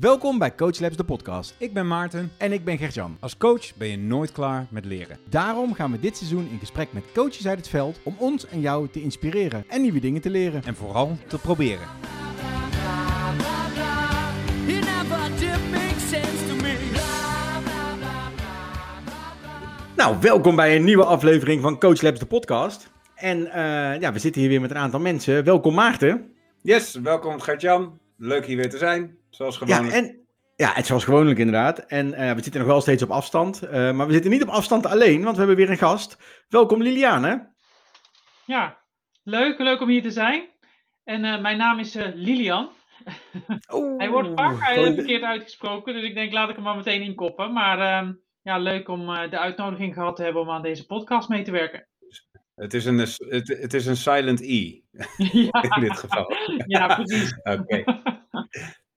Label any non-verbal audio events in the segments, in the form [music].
Welkom bij Coach Labs, de podcast. Ik ben Maarten. En ik ben Gertjan. Als coach ben je nooit klaar met leren. Daarom gaan we dit seizoen in gesprek met coaches uit het veld om ons en jou te inspireren en nieuwe dingen te leren. En vooral te proberen. Nou, welkom bij een nieuwe aflevering van Coach Labs, de podcast. En eh, ja, we zitten hier weer met een aantal mensen. Welkom Maarten. Yes, welkom Gert-Jan. Leuk hier weer te zijn, zoals gewoonlijk. Ja, en, ja, het zoals gewoonlijk inderdaad. En eh, we zitten nog wel steeds op afstand. eh, maar we zitten niet op afstand alleen, want we hebben weer een gast. Welkom Liliane. Ja, leuk, leuk om hier te zijn. En eh, mijn naam is eh, Lilian. [laughs] Hij wordt vaak verkeerd uitgesproken, dus ik denk laat ik hem maar meteen inkoppen. Maar ehm, ja, leuk om eh, de uitnodiging gehad te hebben om aan deze podcast mee te werken. Het, is een, het, het is een silent E [laughs] ja, [laughs] in dit geval. ja, precies. Oké.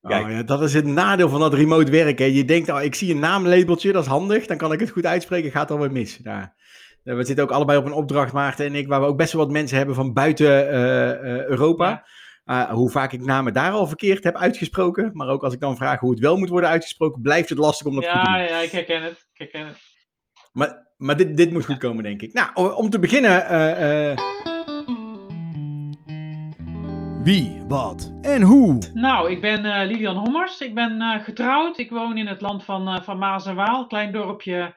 Kijk. Oh, ja, dat is het nadeel van dat remote werken. Je denkt, oh, ik zie een naamlabeltje, dat is handig. Dan kan ik het goed uitspreken, gaat alweer mis. Ja. Eh, We zitten ook allebei op een opdracht, Maarten en ik, waar we ook best wel wat mensen hebben van buiten eh, eh, Europa. Uh, hoe vaak ik namen daar al verkeerd heb uitgesproken. Maar ook als ik dan vraag hoe het wel moet worden uitgesproken, blijft het lastig om dat te doen. ja, ik herken het. Ik herken het. Maar, maar dit, dit moet goed komen, denk ik. Nou, om te beginnen. Wie, wat en hoe? Nou, ik ben eh, Lilian Hommers. Ik ben eh, getrouwd. Ik woon in het land van, eh, van Maas en Waal. Klein dorpje.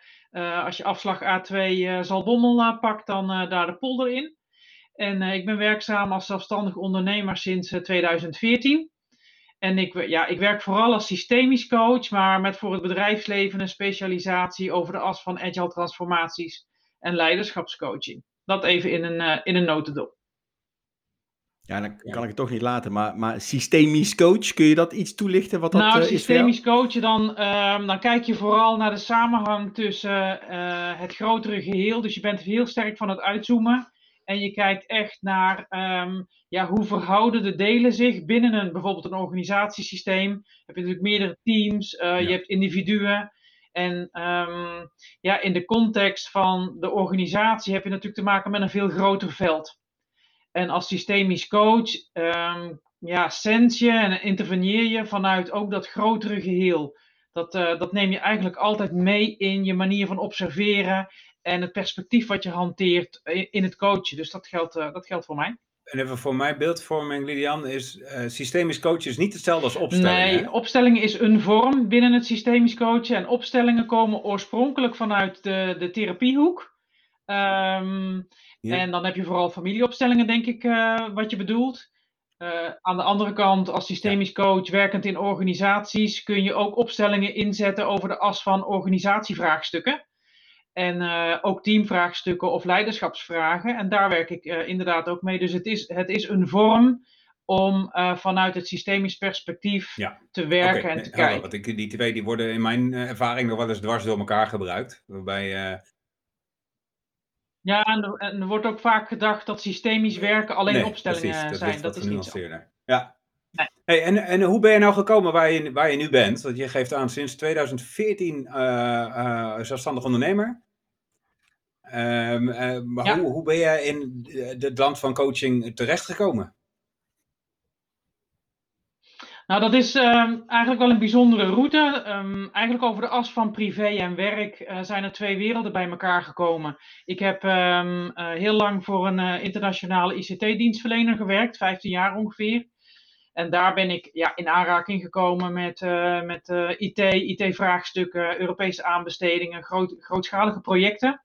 als je afslag A2 eh Zalbommel pakt, dan daar de polder in. En ik ben werkzaam als zelfstandig ondernemer sinds eh, 2014. En ik, ja, ik werk vooral als systemisch coach, maar met voor het bedrijfsleven een specialisatie over de as van agile transformaties en leiderschapscoaching. Dat even in een, in een notendop. Ja, dan kan ik het toch niet laten. Maar, maar systemisch coach, kun je dat iets toelichten? Wat dat nou, jou? systemisch coachen, dan, ehm, dan kijk je vooral naar de samenhang tussen eh, het grotere geheel. Dus je bent heel sterk van het uitzoomen. En je kijkt echt naar ehm, ja, hoe verhouden de delen zich binnen een, bijvoorbeeld een organisatiesysteem. Heb je natuurlijk meerdere teams, eh, je hebt individuen. En ehm, ja, in de context van de organisatie heb je natuurlijk te maken met een veel groter veld. En als systemisch coach ehm, ja, sens je en interveneer je vanuit ook dat grotere geheel. Dat, eh, dat neem je eigenlijk altijd mee in je manier van observeren en het perspectief wat je hanteert in, het coachen. Dus dat geldt, eh, dat geldt voor mij. En even voor mijn beeldvorming, Lilian, is eh, systemisch coachen is niet hetzelfde als opstellingen. Nee, hè? opstellingen is een vorm binnen het systemisch coachen. En opstellingen komen oorspronkelijk vanuit de, de therapiehoek. Ehm, Ja. En dan heb je vooral familieopstellingen, denk ik, eh, wat je bedoelt. Eh, aan de andere kant, als systemisch coach werkend in organisaties, kun je ook opstellingen inzetten over de as van organisatievraagstukken. En eh, ook teamvraagstukken of leiderschapsvragen. En daar werk ik inderdaad ook mee. Dus het is, het is een vorm om vanuit het systemisch perspectief Ja. te werken en te helder, kijken. want ik, die twee die worden in mijn ervaring nog wel eens dwars door elkaar gebruikt. Waarbij, Ja, en er, en er wordt ook vaak gedacht dat systemisch werken alleen nee, opstellingen precies, dat zijn. Dat is niet zo. Ja. Nee. Hey, en, en hoe ben je nou gekomen waar je, waar je nu bent? Want je geeft aan sinds 2014 eh, eh, zelfstandig ondernemer. Ehm, eh, maar Ja. hoe, hoe ben je in het land van coaching terechtgekomen? Nou, dat is ehm, eigenlijk wel een bijzondere route. Ehm, eigenlijk over de as van privé en werk eh, zijn er twee werelden bij elkaar gekomen. Ik heb ehm, eh, heel lang voor een eh, internationale ICT-dienstverlener gewerkt, 15 jaar ongeveer. En daar ben ik ja, in aanraking gekomen met, met IT, IT-vraagstukken, Europese aanbestedingen, groot, grootschalige projecten.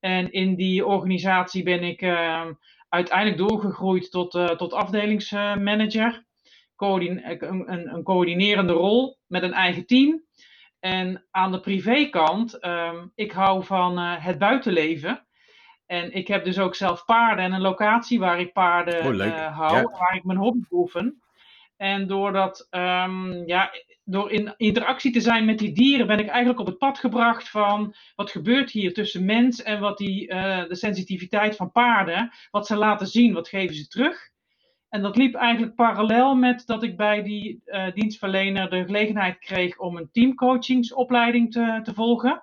En in die organisatie ben ik uiteindelijk doorgegroeid tot, tot afdelingsmanager een, een, een coördinerende rol met een eigen team. En aan de privékant, ehm ik hou van eh, het buitenleven. En ik heb dus ook zelf paarden en een locatie waar ik paarden Oh, eh, hou, Ja. waar ik mijn hobby oefen. En doordat, ehm, ja, door in interactie te zijn met die dieren, ben ik eigenlijk op het pad gebracht van wat gebeurt hier tussen mens en wat die, eh, de sensitiviteit van paarden, wat ze laten zien, wat geven ze terug. En dat liep eigenlijk parallel met dat ik bij die eh, dienstverlener de gelegenheid kreeg om een teamcoachingsopleiding te, te volgen.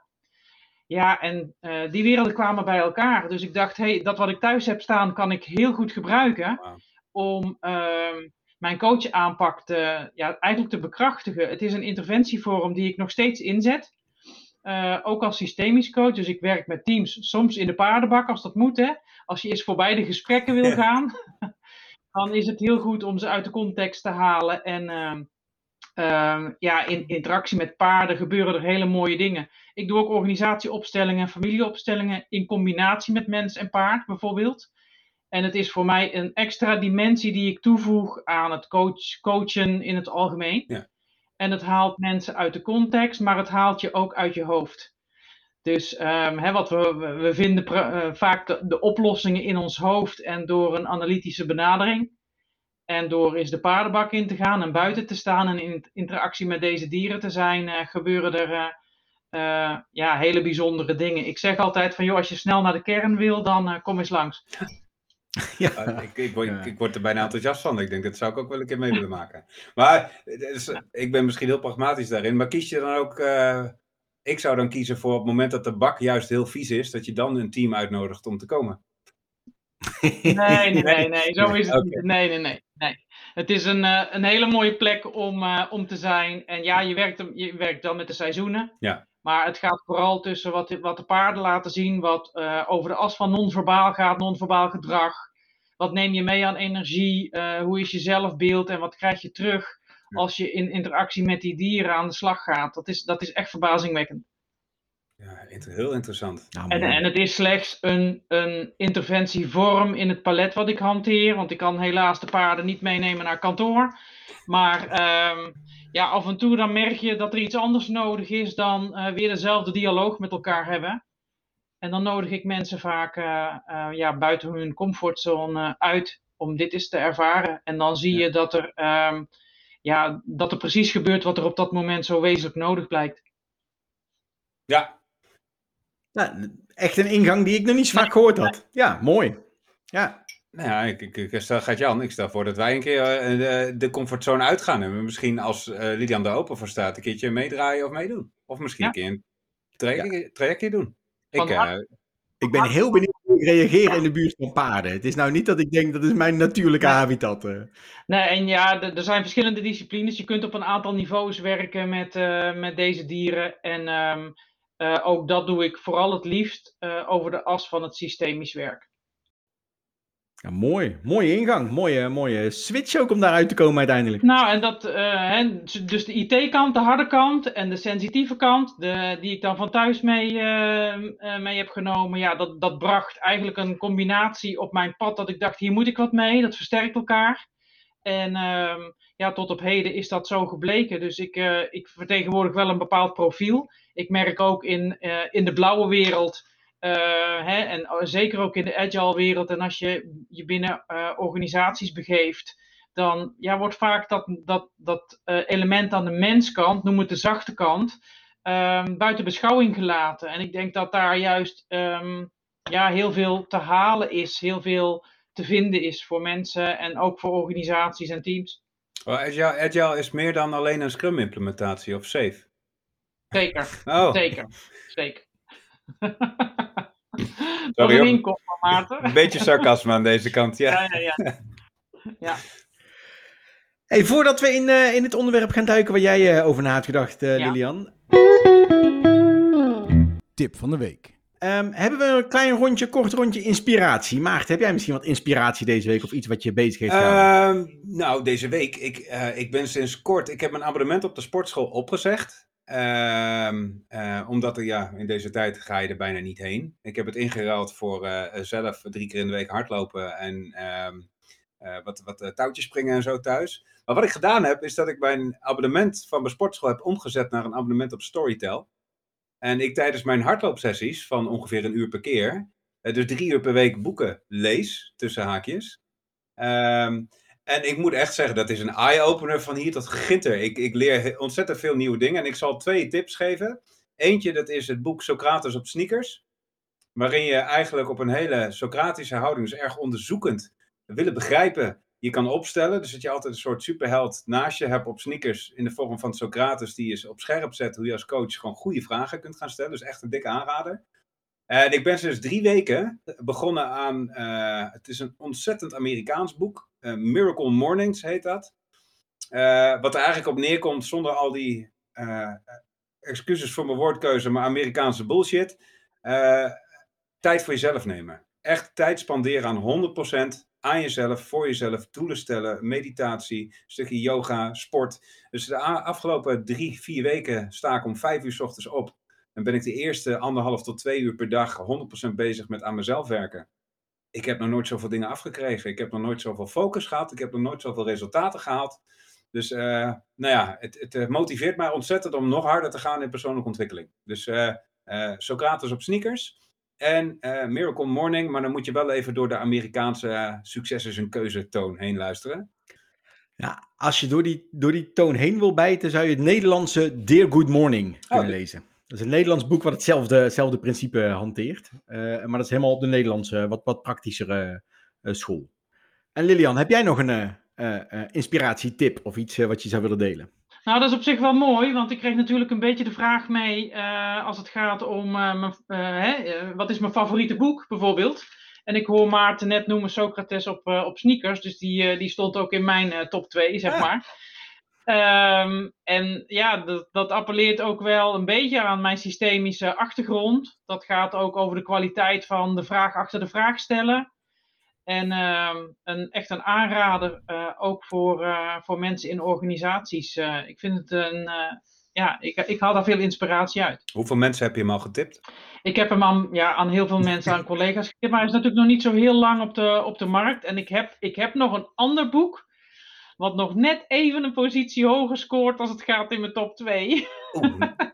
Ja, en eh, die werelden kwamen bij elkaar. Dus ik dacht, hey, dat wat ik thuis heb staan, kan ik heel goed gebruiken om ehm, mijn coach aanpak te, ja, eigenlijk te bekrachtigen. Het is een interventievorm die ik nog steeds inzet. Eh, ook als systemisch coach. Dus ik werk met teams, soms in de paardenbak als dat moet. Hè. Als je eens voorbij de gesprekken wil gaan, [laughs] dan is het heel goed om ze uit de context te halen. En ehm, ehm, ja, in interactie met paarden gebeuren er hele mooie dingen. Ik doe ook organisatieopstellingen en familieopstellingen in combinatie met mens en paard bijvoorbeeld. En het is voor mij een extra dimensie die ik toevoeg aan het coach, coachen in het algemeen. Ja. En het haalt mensen uit de context, maar het haalt je ook uit je hoofd. Dus ehm, hè, wat we, we- vinden eh, vaak de, de oplossingen in ons hoofd en door een analytische benadering. En door eens de paardenbak in te gaan en buiten te staan en in interactie met deze dieren te zijn, eh, gebeuren er eh, ja, hele bijzondere dingen. Ik zeg altijd van, joh, als je snel naar de kern wil, dan kom eens langs. [laughs] Ja. Ik, ik, word, Ja. ik word er bijna enthousiast van. Ik denk, dat zou ik ook wel een keer mee willen maken. Maar is- ik ben misschien heel pragmatisch daarin. Maar kies je dan ook... ik zou dan kiezen voor op het moment dat de bak juist heel vies is... dat je dan een team uitnodigt om te komen. [laughs] Nee, nee, nee, nee, zo is het niet. Nee, nee, nee, nee. Het is een, eh, een hele mooie plek om, eh, om te zijn. En ja, je werkt, hem- je werkt dan met de seizoenen. Ja. Maar het gaat vooral tussen wat, de- wat de paarden laten zien, wat eh, over de as van non-verbaal gaat, non-verbaal gedrag. Wat neem je mee aan energie? hoe is je zelfbeeld en wat krijg je terug. Als je in interactie met die dieren aan de slag gaat? Dat is, dat is echt verbazingwekkend. Ja, inter- heel interessant. Nou, En, en het is slechts een, een interventievorm in het palet wat ik hanteer. Want ik kan helaas de paarden niet meenemen naar kantoor. Maar ehm, ja, af en toe dan merk je dat er iets anders nodig is dan eh, weer dezelfde dialoog met elkaar hebben. En dan nodig ik mensen vaak eh, eh, ja, buiten hun comfortzone uit om dit eens te ervaren. En dan zie Ja. je dat er, ehm, ja, dat er precies gebeurt wat er op dat moment zo wezenlijk nodig blijkt. Ja, Nou, echt een ingang die ik nog niet zo vaak gehoord had. Ja, mooi. Ja, nou ja, ik, ik, ik stel, gaat Jan, ik stel voor dat wij een keer eh, de, de comfortzone uitgaan. En we misschien als eh, Lilian daar open voor staat, een keertje meedraaien of meedoen. Of misschien Ja. een keer een trajectje, trajectje doen. Ik, eh, ik ben heel benieuwd ik reageer in de buurt van paarden. Het is nou niet dat ik denk dat is mijn natuurlijke Ja. habitat. eh. Nee, en ja, er zijn verschillende disciplines. Je kunt op een aantal niveaus werken met, eh, met deze dieren. En ehm, eh, ook dat doe ik vooral het liefst over de as van het systemisch werk. Ja, mooi. Mooie ingang. Mooie, mooie switch ook om daaruit te komen uiteindelijk. Nou, en dat, eh, hè, dus de IT-kant, de harde kant en de sensitieve kant, de, die ik dan van thuis mee, eh, eh, mee heb genomen, ja, dat, dat bracht eigenlijk een combinatie op mijn pad dat ik dacht, hier moet ik wat mee, dat versterkt elkaar. En ehm, ja, tot op heden is dat zo gebleken. Dus ik, ik vertegenwoordig wel een bepaald profiel. Ik merk ook in, in de blauwe wereld, hè, en eh, zeker ook in de agile wereld, en als je je binnen eh, organisaties begeeft, dan ja, wordt vaak dat, dat, dat eh, element aan de menskant, noem het de zachte kant, ehm, buiten beschouwing gelaten. En ik denk dat daar juist ehm, ja, heel veel te halen is, heel veel te vinden is voor mensen en ook voor organisaties en teams. oh, agile, agile is meer dan alleen een Scrum implementatie of safe. Zeker, Oh, zeker, zeker. [laughs] Sorry, Sorry, hoor. een inkom van Maarten. een beetje sarcasme aan deze kant. Ja. Ja, ja, ja. ja. Hey, voordat we in, eh, in het onderwerp gaan duiken waar jij eh, over na hebt gedacht, eh, Ja. Lilian. Tip van de week. ehm, hebben we een klein rondje, kort rondje inspiratie. Maarten, heb jij misschien wat inspiratie deze week of iets wat je bezig heeft gehouden? Ehm, nou, deze week, ik, eh, ik ben sinds kort, ik heb mijn abonnement op de sportschool opgezegd. Ehm, eh, omdat er, ja, in deze tijd ga je er bijna niet heen. Ik heb het ingeruild voor eh, zelf drie keer in de week hardlopen en ehm, eh, wat, wat eh, touwtjes springen en zo thuis. Maar wat ik gedaan heb, is dat ik mijn abonnement van mijn sportschool heb omgezet naar een abonnement op Storytel. En ik tijdens mijn hardloopsessies van ongeveer een uur per keer, eh, dus drie uur per week boeken lees, tussen haakjes. Ehm, en ik moet echt zeggen, dat is een eye-opener van hier tot ginter. Ik, ik leer ontzettend veel nieuwe dingen. En ik zal twee tips geven. Eentje, dat is het boek Socrates op sneakers. Waarin je eigenlijk op een hele Socratische houding, dus erg onderzoekend, willen begrijpen, je kan opstellen. Dus dat je altijd een soort superheld naast je hebt op sneakers in de vorm van Socrates, die je op scherp zet hoe je als coach gewoon goede vragen kunt gaan stellen. Dus echt een dikke aanrader. En ik ben sinds drie weken begonnen aan. eh, het is een ontzettend Amerikaans boek. Eh, Miracle Mornings heet dat. Eh, wat er eigenlijk op neerkomt, zonder al die eh, excuses voor mijn woordkeuze, maar Amerikaanse bullshit. tijd voor jezelf nemen. Echt tijd spanderen aan 100% aan jezelf, voor jezelf, doelen stellen, meditatie, stukje yoga, sport. Dus de afgelopen drie, vier weken sta ik om vijf uur 's ochtends op. Dan ben ik de eerste anderhalf tot twee uur per dag 100% bezig met aan mezelf werken. Ik heb nog nooit zoveel dingen afgekregen. Ik heb nog nooit zoveel focus gehad. Ik heb nog nooit zoveel resultaten gehaald. Dus eh, nou ja, het, het eh, motiveert mij ontzettend om nog harder te gaan in persoonlijke ontwikkeling. Dus eh, Socrates op sneakers en Miracle Morning. Maar dan moet je wel even door de Amerikaanse succes is een keuze toon heen luisteren. Ja, als je door die, door die toon heen wil bijten, zou je het Nederlandse Dear Good Morning kunnen dit- lezen. Dat is een Nederlands boek wat hetzelfde, hetzelfde principe hanteert. Eh, maar dat is helemaal op de Nederlandse, wat, wat praktischere eh, school. En Lilian, heb jij nog een eh, eh, eh, inspiratietip of iets eh, wat je zou willen delen? Nou, dat is op zich wel mooi, want ik kreeg natuurlijk een beetje de vraag mee eh, als het gaat om eh, mijn, eh, hè, eh, wat is mijn favoriete boek bijvoorbeeld. En ik hoor Maarten net noemen Socrates op, eh, op sneakers, dus die, eh, die stond ook in mijn eh, top 2, zeg Ah. maar. Ehm, en ja, dat, dat appelleert ook wel een beetje aan mijn systemische achtergrond. Dat gaat ook over de kwaliteit van de vraag achter de vraag stellen. En ehm, een, echt een aanrader eh, ook voor, eh, voor mensen in organisaties. Eh, ik vind het een. ja, ik, ik haal daar veel inspiratie uit. Hoeveel mensen heb je hem al getipt? Ik heb hem aan, ja, aan heel veel mensen, aan [laughs] collega's gegeven, maar hij is natuurlijk nog niet zo heel lang op de, op de markt. En ik heb, ik heb nog een ander boek, wat nog net even een positie hoger scoort als het gaat in mijn top 2. Oeh, [laughs]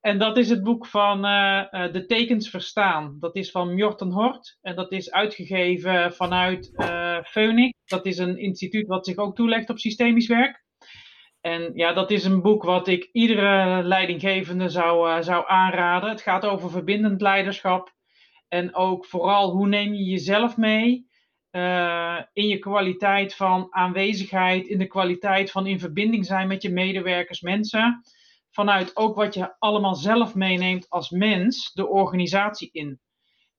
En dat is het boek van eh, eh, De Tekens Verstaan. Dat is van Mjorten Hort. En dat is uitgegeven vanuit eh Phoenix. Dat is een instituut wat zich ook toelegt op systemisch werk. En ja, dat is een boek wat ik iedere leidinggevende zou, zou aanraden. Het gaat over verbindend leiderschap. En ook vooral hoe neem je jezelf mee eh, in je kwaliteit van aanwezigheid, in de kwaliteit van in verbinding zijn met je medewerkers, mensen vanuit ook wat je allemaal zelf meeneemt als mens de organisatie in.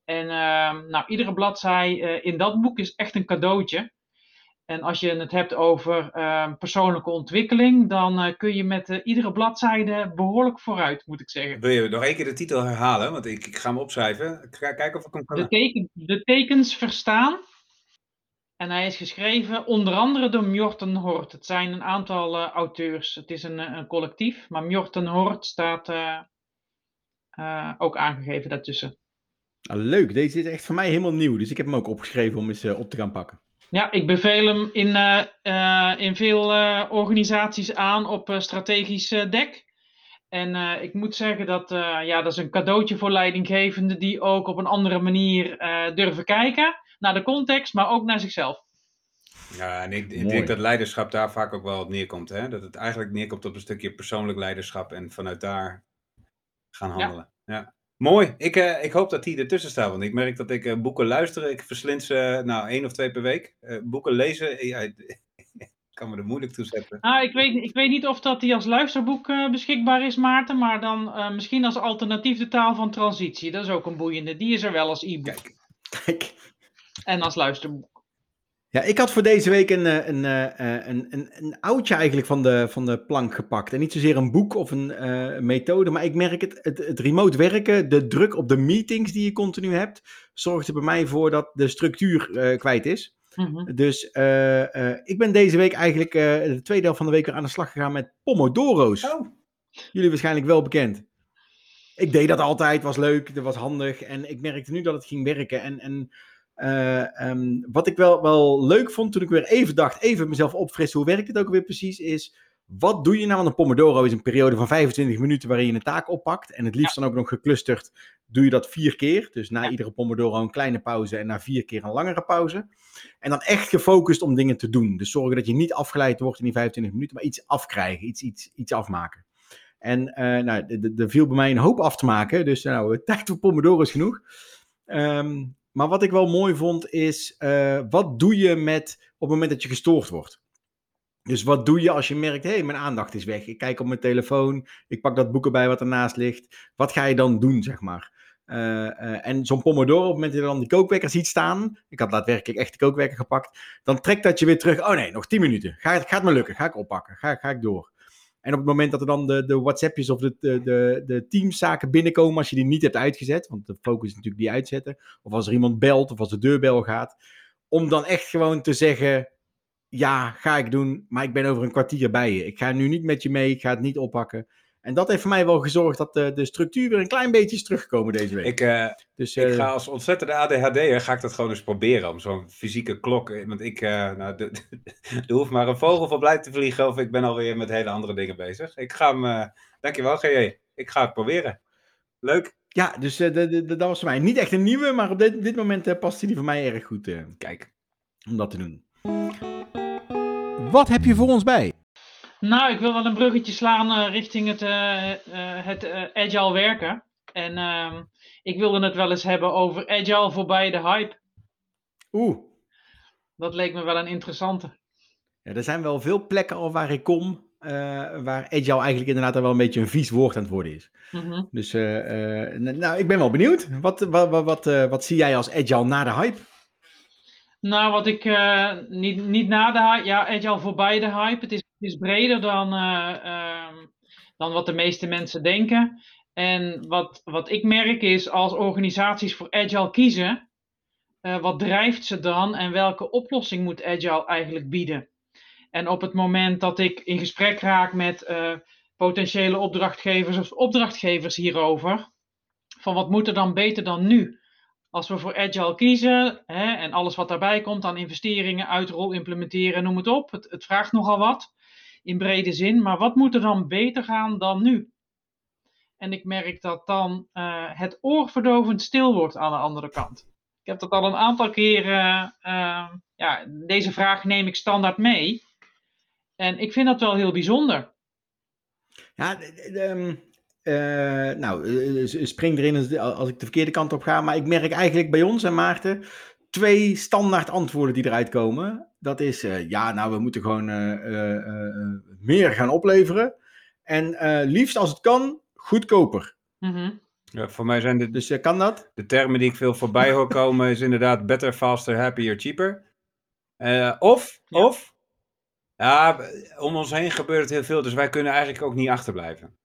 En ehm, nou, iedere bladzij eh, in dat boek is echt een cadeautje. En als je het hebt over ehm, persoonlijke ontwikkeling, dan eh, kun je met iedere bladzijde behoorlijk vooruit, moet ik zeggen. wil je nog één keer de titel herhalen? Want ik, ik ga hem opschrijven. Ik ga kijken of ik hem kan. De, teken, de tekens verstaan. En hij is geschreven onder andere door Mjorten Hort. Het zijn een aantal eh, auteurs. Het is een, eh, een collectief, maar Mjorten Hort staat eh, ook aangegeven daartussen. Ah, leuk, deze is echt voor mij helemaal nieuw. Dus ik heb hem ook opgeschreven om eens op te gaan pakken. Ja, ik beveel hem in, in veel organisaties aan op strategisch dek. En ik moet zeggen dat ja, dat is een cadeautje voor leidinggevenden die ook op een andere manier durven kijken naar de context, maar ook naar zichzelf. Ja, en ik, ik denk dat leiderschap daar vaak ook wel op neerkomt. Hè? Dat het eigenlijk neerkomt op een stukje persoonlijk leiderschap en vanuit daar gaan handelen. Ja. Mooi. Ik, eh, ik hoop dat die ertussen staat. Want ik merk dat ik eh, boeken luister. Ik verslind ze nou één of twee per week. Eh, boeken lezen. eh, [laughs] Ja, ik kan me er moeilijk toe zetten. Ah, ik, weet, ik weet niet of dat die als luisterboek eh, beschikbaar is, Maarten, maar dan eh, misschien als alternatief de taal van transitie. Dat is ook een boeiende. Die is er wel als e-book Kijk. Kijk. En als luisterboek. Ja, ik had voor deze week een, eh, een, eh, eh, een, een, een oudje eigenlijk van de, van de plank gepakt. En niet zozeer een boek of een eh, methode, maar ik merk het, het, het remote werken, de druk op de meetings die je continu hebt, zorgt er bij mij voor dat de structuur eh, kwijt is. Mhm. Dus eh, eh, ik ben deze week eigenlijk eh, de tweede helft van de week weer aan de slag gegaan met Pomodoro's. Oh, Jullie waarschijnlijk wel bekend. Ik deed dat altijd, was leuk, dat was handig. En ik merkte nu dat het ging werken. En, en ehm, wat ik wel, wel leuk vond toen ik weer even dacht, even mezelf opfrissen, hoe werkt het ook weer precies, is wat doe je nou? Want een Pomodoro is een periode van 25 minuten waarin je een taak oppakt. En het liefst dan ook nog geclusterd doe je dat vier keer. Dus na Ja. iedere Pomodoro een kleine pauze en na vier keer een langere pauze. En dan echt gefocust om dingen te doen. Dus zorgen dat je niet afgeleid wordt in die 25 minuten, maar iets afkrijgen, iets, iets, iets afmaken. En eh, nou, er- viel bij mij een hoop af te maken. Dus nou, tijd voor Pomodoro is genoeg. Ehm, maar wat ik wel mooi vond is, eh, wat doe je met op het moment dat je gestoord wordt? Dus wat doe je als je merkt, hé, hey, mijn aandacht is weg. Ik kijk op mijn telefoon, ik pak dat boek erbij wat ernaast ligt. Wat ga je dan doen, zeg maar? Eh, eh, en zo'n Pomodoro, op het moment dat je dan die kookwekker ziet staan, ik had daadwerkelijk echt de kookwekker gepakt, dan trekt dat je weer terug. Oh nee, nog 10 minuten. Gaat, me lukken. Ga ik oppakken. Ga, ga ik door. En op het moment dat er dan de, de WhatsAppjes of de, de, de, Teams-zaken binnenkomen, als je die niet hebt uitgezet, want de focus is natuurlijk die uitzetten, of als er iemand belt of als de deurbel gaat, om dan echt gewoon te zeggen: Ja, ga ik doen, maar ik ben over een kwartier bij je. Ik ga nu niet met je mee, ik ga het niet oppakken. En dat heeft voor mij wel gezorgd dat de, de structuur weer een klein beetje is teruggekomen deze week. Ik, eh, dus, ik eh, ga als ontzettende ADHD'er ga ik dat gewoon eens proberen. Om zo'n fysieke klok. eh, Want ik, eh, nou, de- [laughs] er hoeft maar een vogel voorbij te vliegen. Of ik ben alweer met hele andere dingen bezig. Ik ga hem. eh, dankjewel, GJ. Ik ga het proberen. Leuk. Ja, dus eh, de, de, de- dat was voor mij niet echt een nieuwe, maar op dit, dit moment eh, past die voor mij erg goed eh, Kijk. om dat te doen. Wat heb je voor ons bij? Nou, ik wil wel een bruggetje slaan eh, richting het, eh, eh, het agile werken. En ehm, ik wilde het wel eens hebben over agile voorbij de hype. Oeh, Dat leek me wel een interessante. ja, er zijn wel veel plekken al waar ik kom, waar agile eigenlijk inderdaad wel een beetje een vies woord aan het worden is. Mhm. Dus nou, ik ben wel benieuwd. Wat, wat, wat, wat, wat zie jij als agile na de hype? Nou, wat ik eh, niet, niet na de hype, ja, agile voorbij de hype. Het is, het is breder dan, eh, ehm, dan wat de meeste mensen denken. En wat, wat ik merk is, als organisaties voor agile kiezen, eh, wat drijft ze dan en welke oplossing moet agile eigenlijk bieden? En op het moment dat ik in gesprek raak met potentiële opdrachtgevers of opdrachtgevers hierover, van wat moet er dan beter dan nu? Als we voor agile kiezen hè, en alles wat daarbij komt aan investeringen, uitrol, implementeren, noem het op. Het, het vraagt nogal wat in brede zin, maar wat moet er dan beter gaan dan nu? En ik merk dat dan eh, het oorverdovend stil wordt aan de andere kant. Ik heb dat al een aantal keren, eh, ja, deze vraag neem ik standaard mee. En ik vind dat wel heel bijzonder. Ja, ehm, eh, nou, eh, s- spring erin als, ik de verkeerde kant op ga. Maar ik merk eigenlijk bij ons en Maarten twee standaard antwoorden die eruit komen. Dat is, eh, ja, nou, we moeten gewoon eh, eh, eh, meer gaan opleveren. En eh, liefst als het kan, goedkoper. Mhm. Ja, voor mij zijn de, Dus eh, kan dat? de termen die ik veel voorbij hoor komen. Is inderdaad better, faster, happier, cheaper. Eh, of, Ja. of. Ja, om ons heen gebeurt het heel veel. Dus wij kunnen eigenlijk ook niet achterblijven.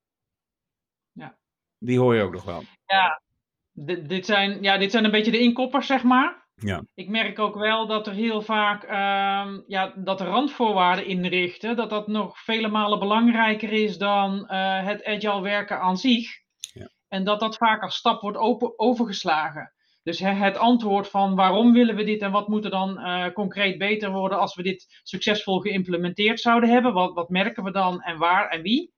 Ja. Die hoor je ook nog wel. D- dit, zijn, ja, dit zijn een beetje de inkoppers, zeg maar. Ja. Ik merk ook wel dat er heel vaak ehm, ja, dat de randvoorwaarden inrichten, dat dat nog vele malen belangrijker is dan eh, het agile werken aan zich. Ja. En dat dat vaak als stap wordt open, overgeslagen. Dus hè, het antwoord van waarom willen we dit en wat moet er dan eh, concreet beter worden als we dit succesvol geïmplementeerd zouden hebben? Wat, wat merken we dan en waar en wie?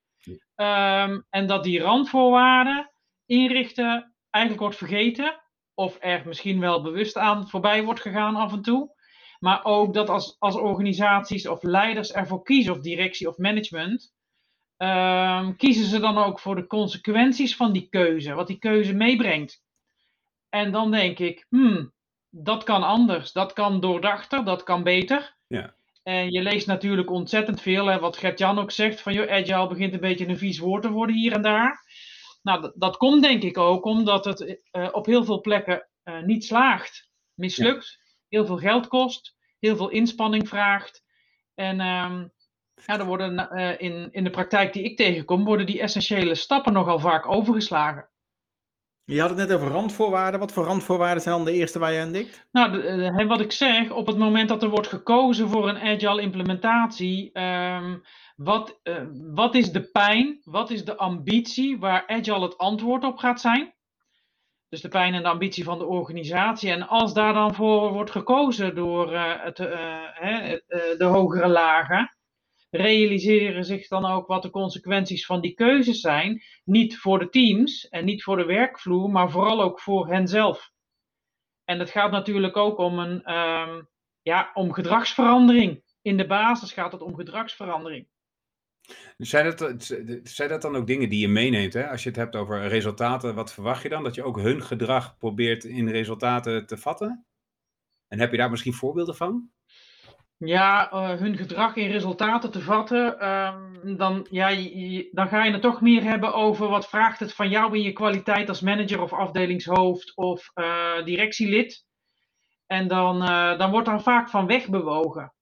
Ehm, en dat die randvoorwaarden inrichten eigenlijk wordt vergeten of er misschien wel bewust aan voorbij wordt gegaan af en toe. Maar ook dat als, als organisaties of leiders ervoor kiezen, of directie of management, ehm, kiezen ze dan ook voor de consequenties van die keuze, wat die keuze meebrengt. En dan denk ik, hmm, dat kan anders, dat kan doordachter, dat kan beter. Ja. En je leest natuurlijk ontzettend veel, hè, wat Gert-Jan ook zegt, van joh, agile begint een beetje een vies woord te worden hier en daar. Nou, dat, dat komt denk ik ook omdat het eh, op heel veel plekken eh, niet slaagt, mislukt, heel veel geld kost, heel veel inspanning vraagt. En ehm, ja, er worden eh, in, in de praktijk die ik tegenkom, worden die essentiële stappen nogal vaak overgeslagen. Je had het net over randvoorwaarden. Wat voor randvoorwaarden zijn dan de eerste waar je aan denkt? Nou, wat ik zeg, op het moment dat er wordt gekozen voor een agile implementatie, ehm, wat, eh, wat is de pijn, wat is de ambitie waar agile het antwoord op gaat zijn? Dus de pijn en de ambitie van de organisatie. En als daar dan voor wordt gekozen door eh, het, eh, hè, de hogere lagen, realiseren zich dan ook wat de consequenties van die keuzes zijn. Niet voor de teams en niet voor de werkvloer, maar vooral ook voor henzelf. En het gaat natuurlijk ook om, een, ehm, ja, om gedragsverandering. In de basis gaat het om gedragsverandering. Zijn dat, zijn dat dan ook dingen die je meeneemt? Hè? Als je het hebt over resultaten, wat verwacht je dan? Dat je ook hun gedrag probeert in resultaten te vatten? En heb je daar misschien voorbeelden van? Ja, eh, hun gedrag in resultaten te vatten, ehm, dan, ja, je- dan ga je het toch meer hebben over wat vraagt het van jou in je kwaliteit als manager of afdelingshoofd of eh, directielid. En dan, eh, dan wordt daar vaak van wegbewogen.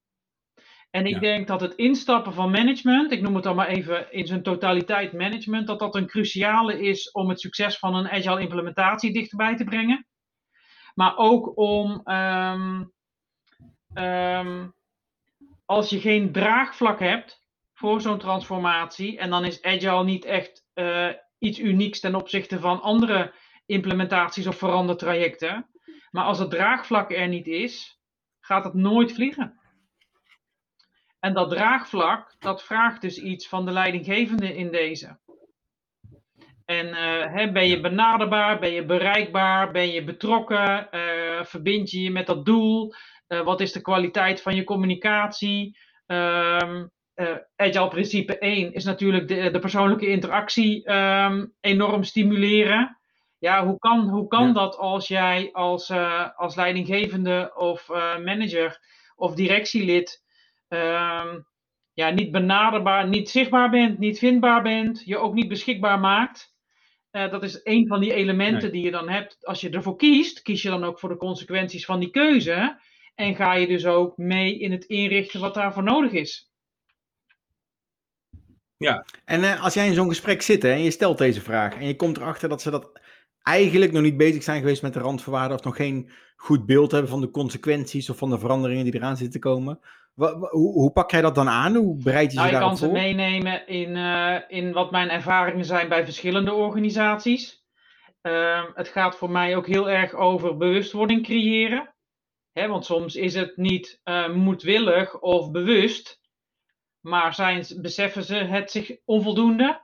En ik Ja. denk dat het instappen van management, ik noem het dan maar even in zijn totaliteit management, dat dat een cruciale is om het succes van een agile implementatie dichterbij te brengen. Maar ook om ehm, ehm, als je geen draagvlak hebt voor zo'n transformatie, en dan is agile niet echt eh, iets unieks ten opzichte van andere implementaties of verandertrajecten. Maar als het draagvlak er niet is, gaat het nooit vliegen. En dat draagvlak, dat vraagt dus iets van de leidinggevende in deze. En eh, hè, ben je benaderbaar, ben je bereikbaar, ben je betrokken, eh, verbind je je met dat doel, Eh, wat is de kwaliteit van je communicatie? Eh, Agile principe 1 is natuurlijk de, de persoonlijke interactie ehm, enorm stimuleren. Ja, hoe kan, hoe kan Ja. dat als jij als, eh, als leidinggevende of manager of directielid ehm, ja, niet benaderbaar, niet zichtbaar bent, niet vindbaar bent, je ook niet beschikbaar maakt? Dat is een van die elementen Nee. die je dan hebt. Als je ervoor kiest, kies je dan ook voor de consequenties van die keuze. En ga je dus ook mee in het inrichten wat daarvoor nodig is. En eh, als jij in zo'n gesprek zit hè, en je stelt deze vraag en je komt erachter dat ze dat eigenlijk nog niet bezig zijn geweest met de randvoorwaarden of nog geen goed beeld hebben van de consequenties of van de veranderingen die eraan zitten te komen. Hoe, hoe pak jij dat dan aan? Hoe bereid je Nou, ze je daarop kan ze voor? meenemen in, eh, in wat mijn ervaringen zijn bij verschillende organisaties. Ehm, het gaat voor mij ook heel erg over bewustwording creëren. Want soms is het niet eh, moedwillig of bewust, maar zijn, beseffen ze het zich onvoldoende,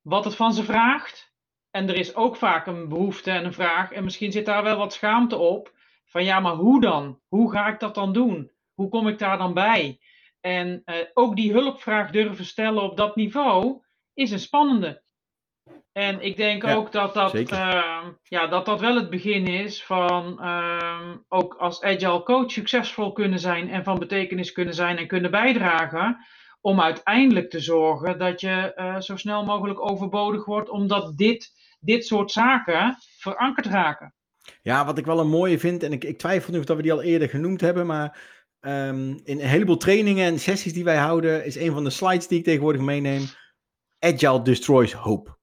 wat het van ze vraagt. En er is ook vaak een behoefte en een vraag, en misschien zit daar wel wat schaamte op, van ja, maar hoe dan? Hoe ga ik dat dan doen? Hoe kom ik daar dan bij? En eh, ook die hulpvraag durven stellen op dat niveau is een spannende. En ik denk Ja, ook dat dat, ehm, ja, dat dat wel het begin is van ehm, ook als agile coach succesvol kunnen zijn en van betekenis kunnen zijn en kunnen bijdragen. Om uiteindelijk te zorgen dat je eh, zo snel mogelijk overbodig wordt, omdat dit, dit soort zaken verankerd raken. Ja, wat ik wel een mooie vind, en ik, ik twijfel nu of dat we die al eerder genoemd hebben, maar ehm, in een heleboel trainingen en sessies die wij houden, is een van de slides die ik tegenwoordig meeneem, Agile destroys hope.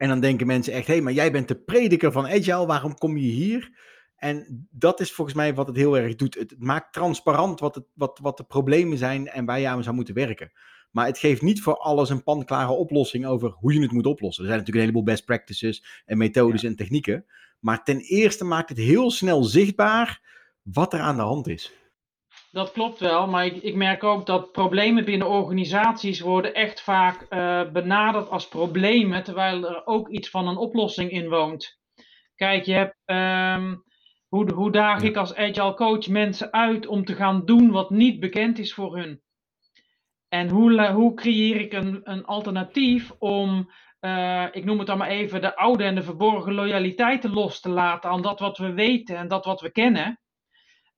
En dan denken mensen echt, hé, hey, maar jij bent de prediker van Agile, waarom kom je hier? En dat is volgens mij wat het heel erg doet. Het maakt transparant wat, het, wat, wat de problemen zijn en waar je aan zou moeten werken. Maar het geeft niet voor alles een panklare oplossing over hoe je het moet oplossen. Er zijn natuurlijk een heleboel best practices en methodes en technieken. Maar ten eerste maakt het heel snel zichtbaar wat er aan de hand is. Dat klopt wel, maar ik, ik merk ook dat problemen binnen organisaties worden echt vaak eh, benaderd als problemen, terwijl er ook iets van een oplossing in woont. Kijk, je hebt, ehm, hoe, hoe daag ik als agile coach mensen uit om te gaan doen wat niet bekend is voor hun? En hoe, hoe creëer ik een, een alternatief om, eh, ik noem het dan maar even, de oude en de verborgen loyaliteiten los te laten aan dat wat we weten en dat wat we kennen?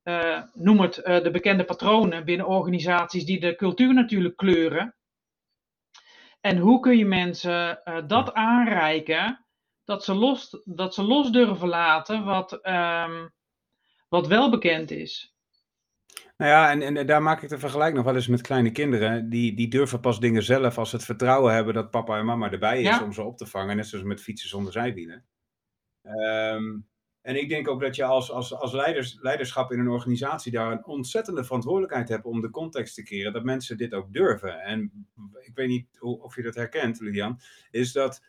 Eh, noem het eh, de bekende patronen binnen organisaties die de cultuur natuurlijk kleuren. En hoe kun je mensen eh, dat aanreiken, dat ze, los, dat ze los durven laten wat, ehm, wat wel bekend is. Nou ja, en, en daar maak ik de vergelijk nog wel eens met kleine kinderen. Die, die durven pas dingen zelf als ze het vertrouwen hebben dat papa en mama erbij is Ja. om ze op te vangen. Net zoals met fietsen zonder zijwielen. Ehm, en ik denk ook dat je als, als, als leiders, leiderschap in een organisatie daar een ontzettende verantwoordelijkheid hebt om de context te keren. Dat mensen dit ook durven. En ik weet niet of je dat herkent, Lilian. Is dat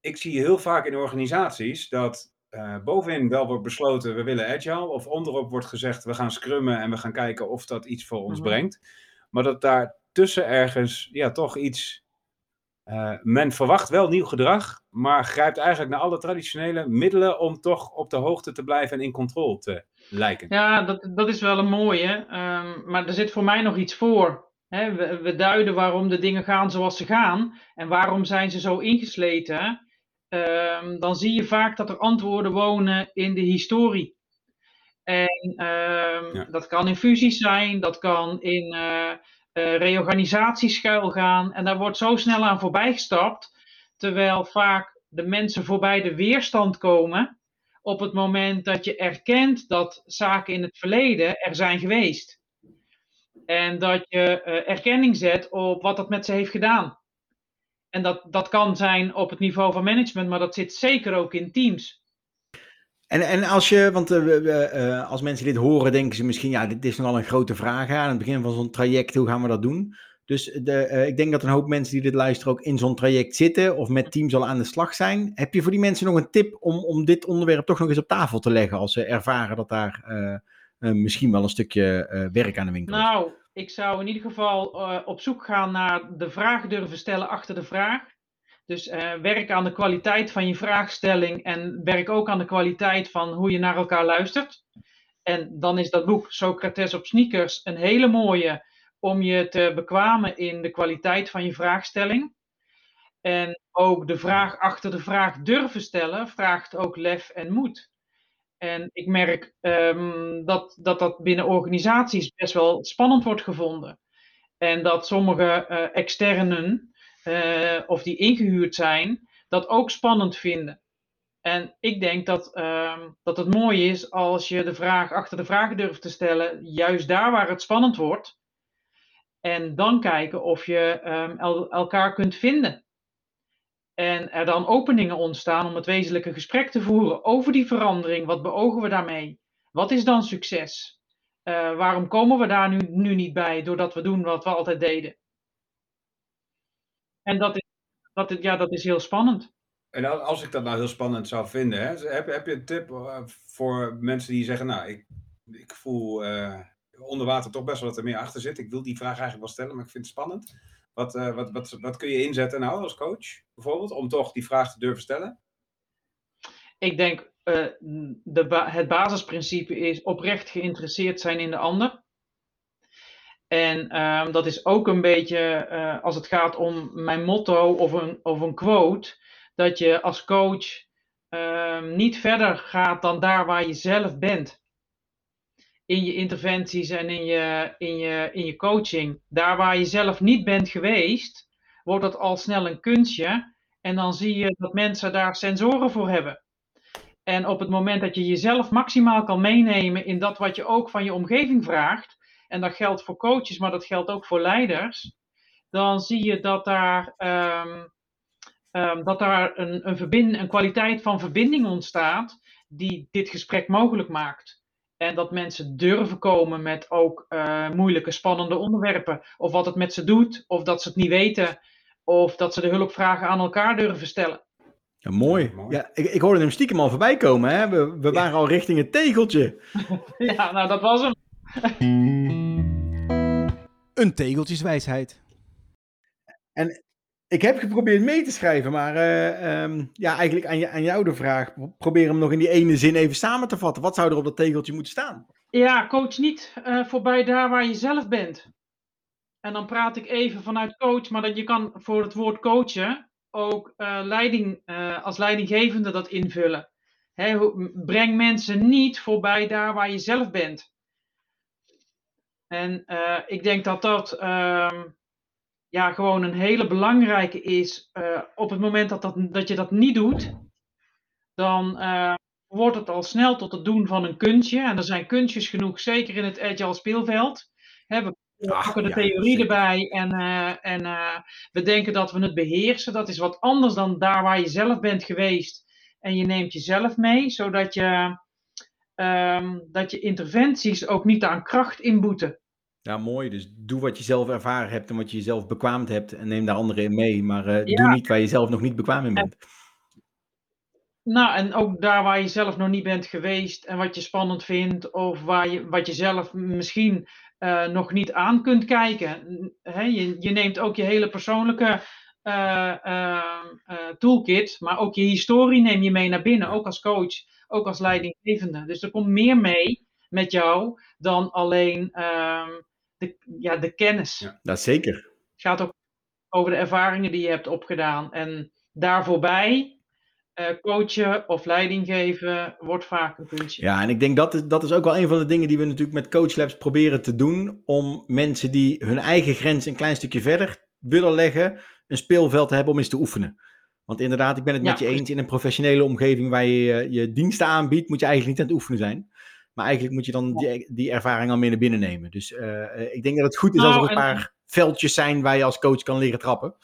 ik zie heel vaak in organisaties dat eh, bovenin wel wordt besloten we willen agile. Of onderop wordt gezegd we gaan scrummen en we gaan kijken of dat iets voor ons Mhm. brengt. Maar dat daar tussen ergens ja, toch iets. Eh, men verwacht wel nieuw gedrag, maar grijpt eigenlijk naar alle traditionele middelen om toch op de hoogte te blijven en in controle te lijken. Ja, dat, dat is wel een mooie, ehm, maar er zit voor mij nog iets voor. We, we duiden waarom de dingen gaan zoals ze gaan en waarom zijn ze zo ingesleten. Ehm, dan zie je vaak dat er antwoorden wonen in de historie. En ehm, Ja. dat kan in fusies zijn, dat kan in eh eh, reorganisaties schuil gaan. En daar wordt zo snel aan voorbij gestapt, terwijl vaak de mensen voorbij de weerstand komen op het moment dat je erkent dat zaken in het verleden er zijn geweest. En dat je eh, erkenning zet op wat dat met ze heeft gedaan. En dat, dat kan zijn op het niveau van management, maar dat zit zeker ook in teams. En, en als je, want eh, eh, als mensen dit horen, denken ze misschien, ja, dit is nogal een grote vraag aan het begin van zo'n traject, hoe gaan we dat doen? Dus de, eh, ik denk dat een hoop mensen die dit luisteren ook in zo'n traject zitten of met teams al aan de slag zijn. Heb je voor die mensen nog een tip om, om dit onderwerp toch nog eens op tafel te leggen als ze ervaren dat daar misschien wel een stukje werk aan de winkel is? Nou, ik zou in ieder geval op zoek gaan naar de vraag durven stellen achter de vraag. Dus eh, werk aan de kwaliteit van je vraagstelling en werk ook aan de kwaliteit van hoe je naar elkaar luistert. En dan is dat boek Socrates op sneakers een hele mooie om je te bekwamen in de kwaliteit van je vraagstelling. En ook de vraag achter de vraag durven stellen vraagt ook lef en moed. En ik merk ehm, dat, dat dat binnen organisaties best wel spannend wordt gevonden. En dat sommige eh, externen, eh, of die ingehuurd zijn, dat ook spannend vinden. En ik denk dat, ehm, dat het mooi is als je de vraag achter de vraag durft te stellen, juist daar waar het spannend wordt. En dan kijken of je ehm, el- elkaar kunt vinden. En er dan openingen ontstaan om het wezenlijke gesprek te voeren over die verandering. Wat beogen we daarmee? Wat is dan succes? Eh, waarom komen we daar nu, nu niet bij doordat we doen wat we altijd deden? En dat is, dat, ja, dat is heel spannend. En al- als ik dat nou heel spannend zou vinden, hè, heb, heb je een tip eh, voor mensen die zeggen, nou, ik, ik voel eh, onder water toch best wel dat er meer achter zit. Ik wil die vraag eigenlijk wel stellen, maar ik vind het spannend. Wat, eh, wat, wat, wat kun je inzetten nou als coach, bijvoorbeeld, om toch die vraag te durven stellen? Ik denk, eh, de ba- het basisprincipe is oprecht geïnteresseerd zijn in de ander. En ehm, dat is ook een beetje, eh, als het gaat om mijn motto of een, of een quote, dat je als coach ehm, niet verder gaat dan daar waar je zelf bent. In je interventies en in je, in, je, in je coaching. Daar waar je zelf niet bent geweest, wordt dat al snel een kunstje. En dan zie je dat mensen daar sensoren voor hebben. En op het moment dat je jezelf maximaal kan meenemen in dat wat je ook van je omgeving vraagt, en dat geldt voor coaches, maar dat geldt ook voor leiders, dan zie je dat daar, ehm, ehm, dat daar een, een, verbind, een kwaliteit van verbinding ontstaat die dit gesprek mogelijk maakt. En dat mensen durven komen met ook eh, moeilijke, spannende onderwerpen. Of wat het met ze doet, of dat ze het niet weten, of dat ze de hulpvragen aan elkaar durven stellen. Ja, mooi. Ja, ik, ik hoorde hem stiekem al voorbij komen. Hè? We, we waren al richting het tegeltje. [laughs] Ja, nou dat was hem. [laughs] Een tegeltjeswijsheid. Ik heb geprobeerd mee te schrijven, maar eh, ehm, ja, eigenlijk aan, je, aan jou de vraag. Probeer hem nog in die ene zin even samen te vatten. Wat zou er op dat tegeltje moeten staan? Ja, coach niet eh, voorbij daar waar je zelf bent. En dan praat ik even vanuit coach, maar dat je kan voor het woord coachen ook eh, leiding, eh, als leidinggevende dat invullen. Hè, breng mensen niet voorbij daar waar je zelf bent. En eh, ik denk dat dat ehm, ja, gewoon een hele belangrijke is. Eh, op het moment dat, dat, dat je dat niet doet, dan eh, wordt het al snel tot het doen van een kunstje. En er zijn kunstjes genoeg, zeker in het agile speelveld. Hè, we Ach, pakken de ja, theorie zeker. erbij en, en we denken dat we het beheersen. Dat is wat anders dan daar waar je zelf bent geweest. En je neemt jezelf mee, zodat je, ehm, dat je interventies ook niet aan kracht inboeten. Ja, mooi. Dus doe wat je zelf ervaren hebt en wat je jezelf bekwaamd hebt. En neem daar anderen in mee. Maar eh, Ja. doe niet waar je zelf nog niet bekwaam in bent. Nou, en ook daar waar je zelf nog niet bent geweest en wat je spannend vindt, of waar je, wat je zelf misschien eh, nog niet aan kunt kijken. Je, je neemt ook je hele persoonlijke eh, eh, eh, toolkit, maar ook je historie neem je mee naar binnen, ook als coach, ook als leidinggevende. Dus er komt meer mee met jou dan alleen ehm, de, ja, de kennis. Ja. Dat zeker. Het gaat ook over de ervaringen die je hebt opgedaan. En daar voorbij eh, coachen of leiding geven wordt vaak een kunstje. Ja, en ik denk dat is, dat is ook wel een van de dingen die we natuurlijk met Coach Labs proberen te doen. Om mensen die hun eigen grens een klein stukje verder willen leggen, een speelveld te hebben om eens te oefenen. Want inderdaad, ik ben het met Ja, je eens. In een professionele omgeving waar je je, je diensten aanbiedt, moet je eigenlijk niet aan het oefenen zijn. Maar eigenlijk moet je dan die, die ervaring al mee naar binnen nemen. Dus eh, eh, ik denk dat het goed is als er Nou, een en- paar veldjes zijn waar je als coach kan leren trappen.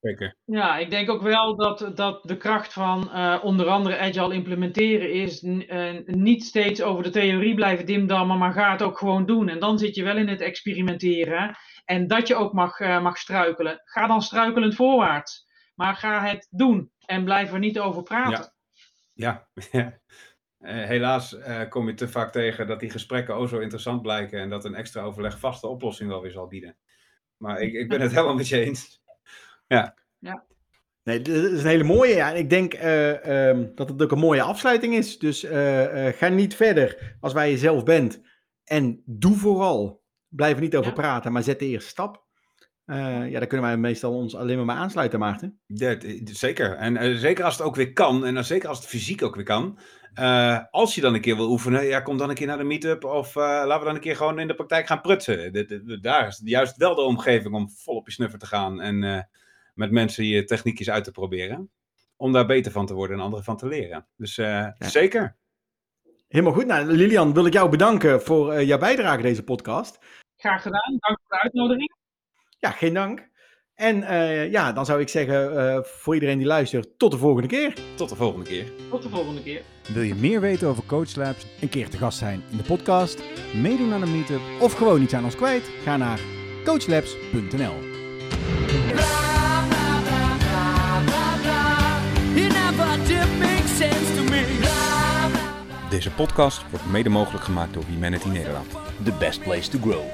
Zeker. Ja, ik denk ook wel dat, dat de kracht van eh, onder andere agile implementeren is eh, niet steeds over de theorie blijven dimdammen, maar ga het ook gewoon doen. En dan zit je wel in het experimenteren. En dat je ook mag, eh, mag struikelen. Ga dan struikelend voorwaarts. Maar ga het doen en blijf er niet over praten. Ja, [laughs] Eh, helaas eh, kom je te vaak tegen dat die gesprekken ook zo interessant blijken en dat een extra overleg vaste oplossing wel weer zal bieden. Maar ik, ik ben het helemaal met je eens. [laughs] Nee, dit is een hele mooie. Ja. En ik denk eh, ehm, dat het ook een mooie afsluiting is. Dus eh, eh, ga niet verder als waar je zelf bent. En doe vooral. Blijf er niet over Ja. praten, maar zet de eerste stap. Eh, ja, daar kunnen wij meestal ons alleen maar bij aansluiten, Maarten. D- zeker. En eh, zeker als het ook weer kan, en dan zeker als het fysiek ook weer kan. Eh, als je dan een keer wil oefenen, ja, kom dan een keer naar de meetup of eh, laten we dan een keer gewoon in de praktijk gaan prutsen. Dit- daar is juist wel de omgeving om vol op je snuffer te gaan en eh, met mensen je techniekjes uit te proberen. Om daar beter van te worden en anderen van te leren. Dus eh, zeker. Helemaal goed. Nou, Lilian, wil ik jou bedanken voor eh, jouw bijdrage aan deze podcast. Graag gedaan. Dank voor de uitnodiging. Ja, geen dank. En eh, ja, dan zou ik zeggen eh, voor iedereen die luistert, tot de volgende keer. Tot de volgende keer. Tot de volgende keer. Wil je meer weten over Coach Labs, een keer te gast zijn in de podcast, meedoen aan een meetup of gewoon iets aan ons kwijt? Ga naar coachlabs.nl. Deze podcast wordt mede mogelijk gemaakt door Humanity Nederland. The best place to grow.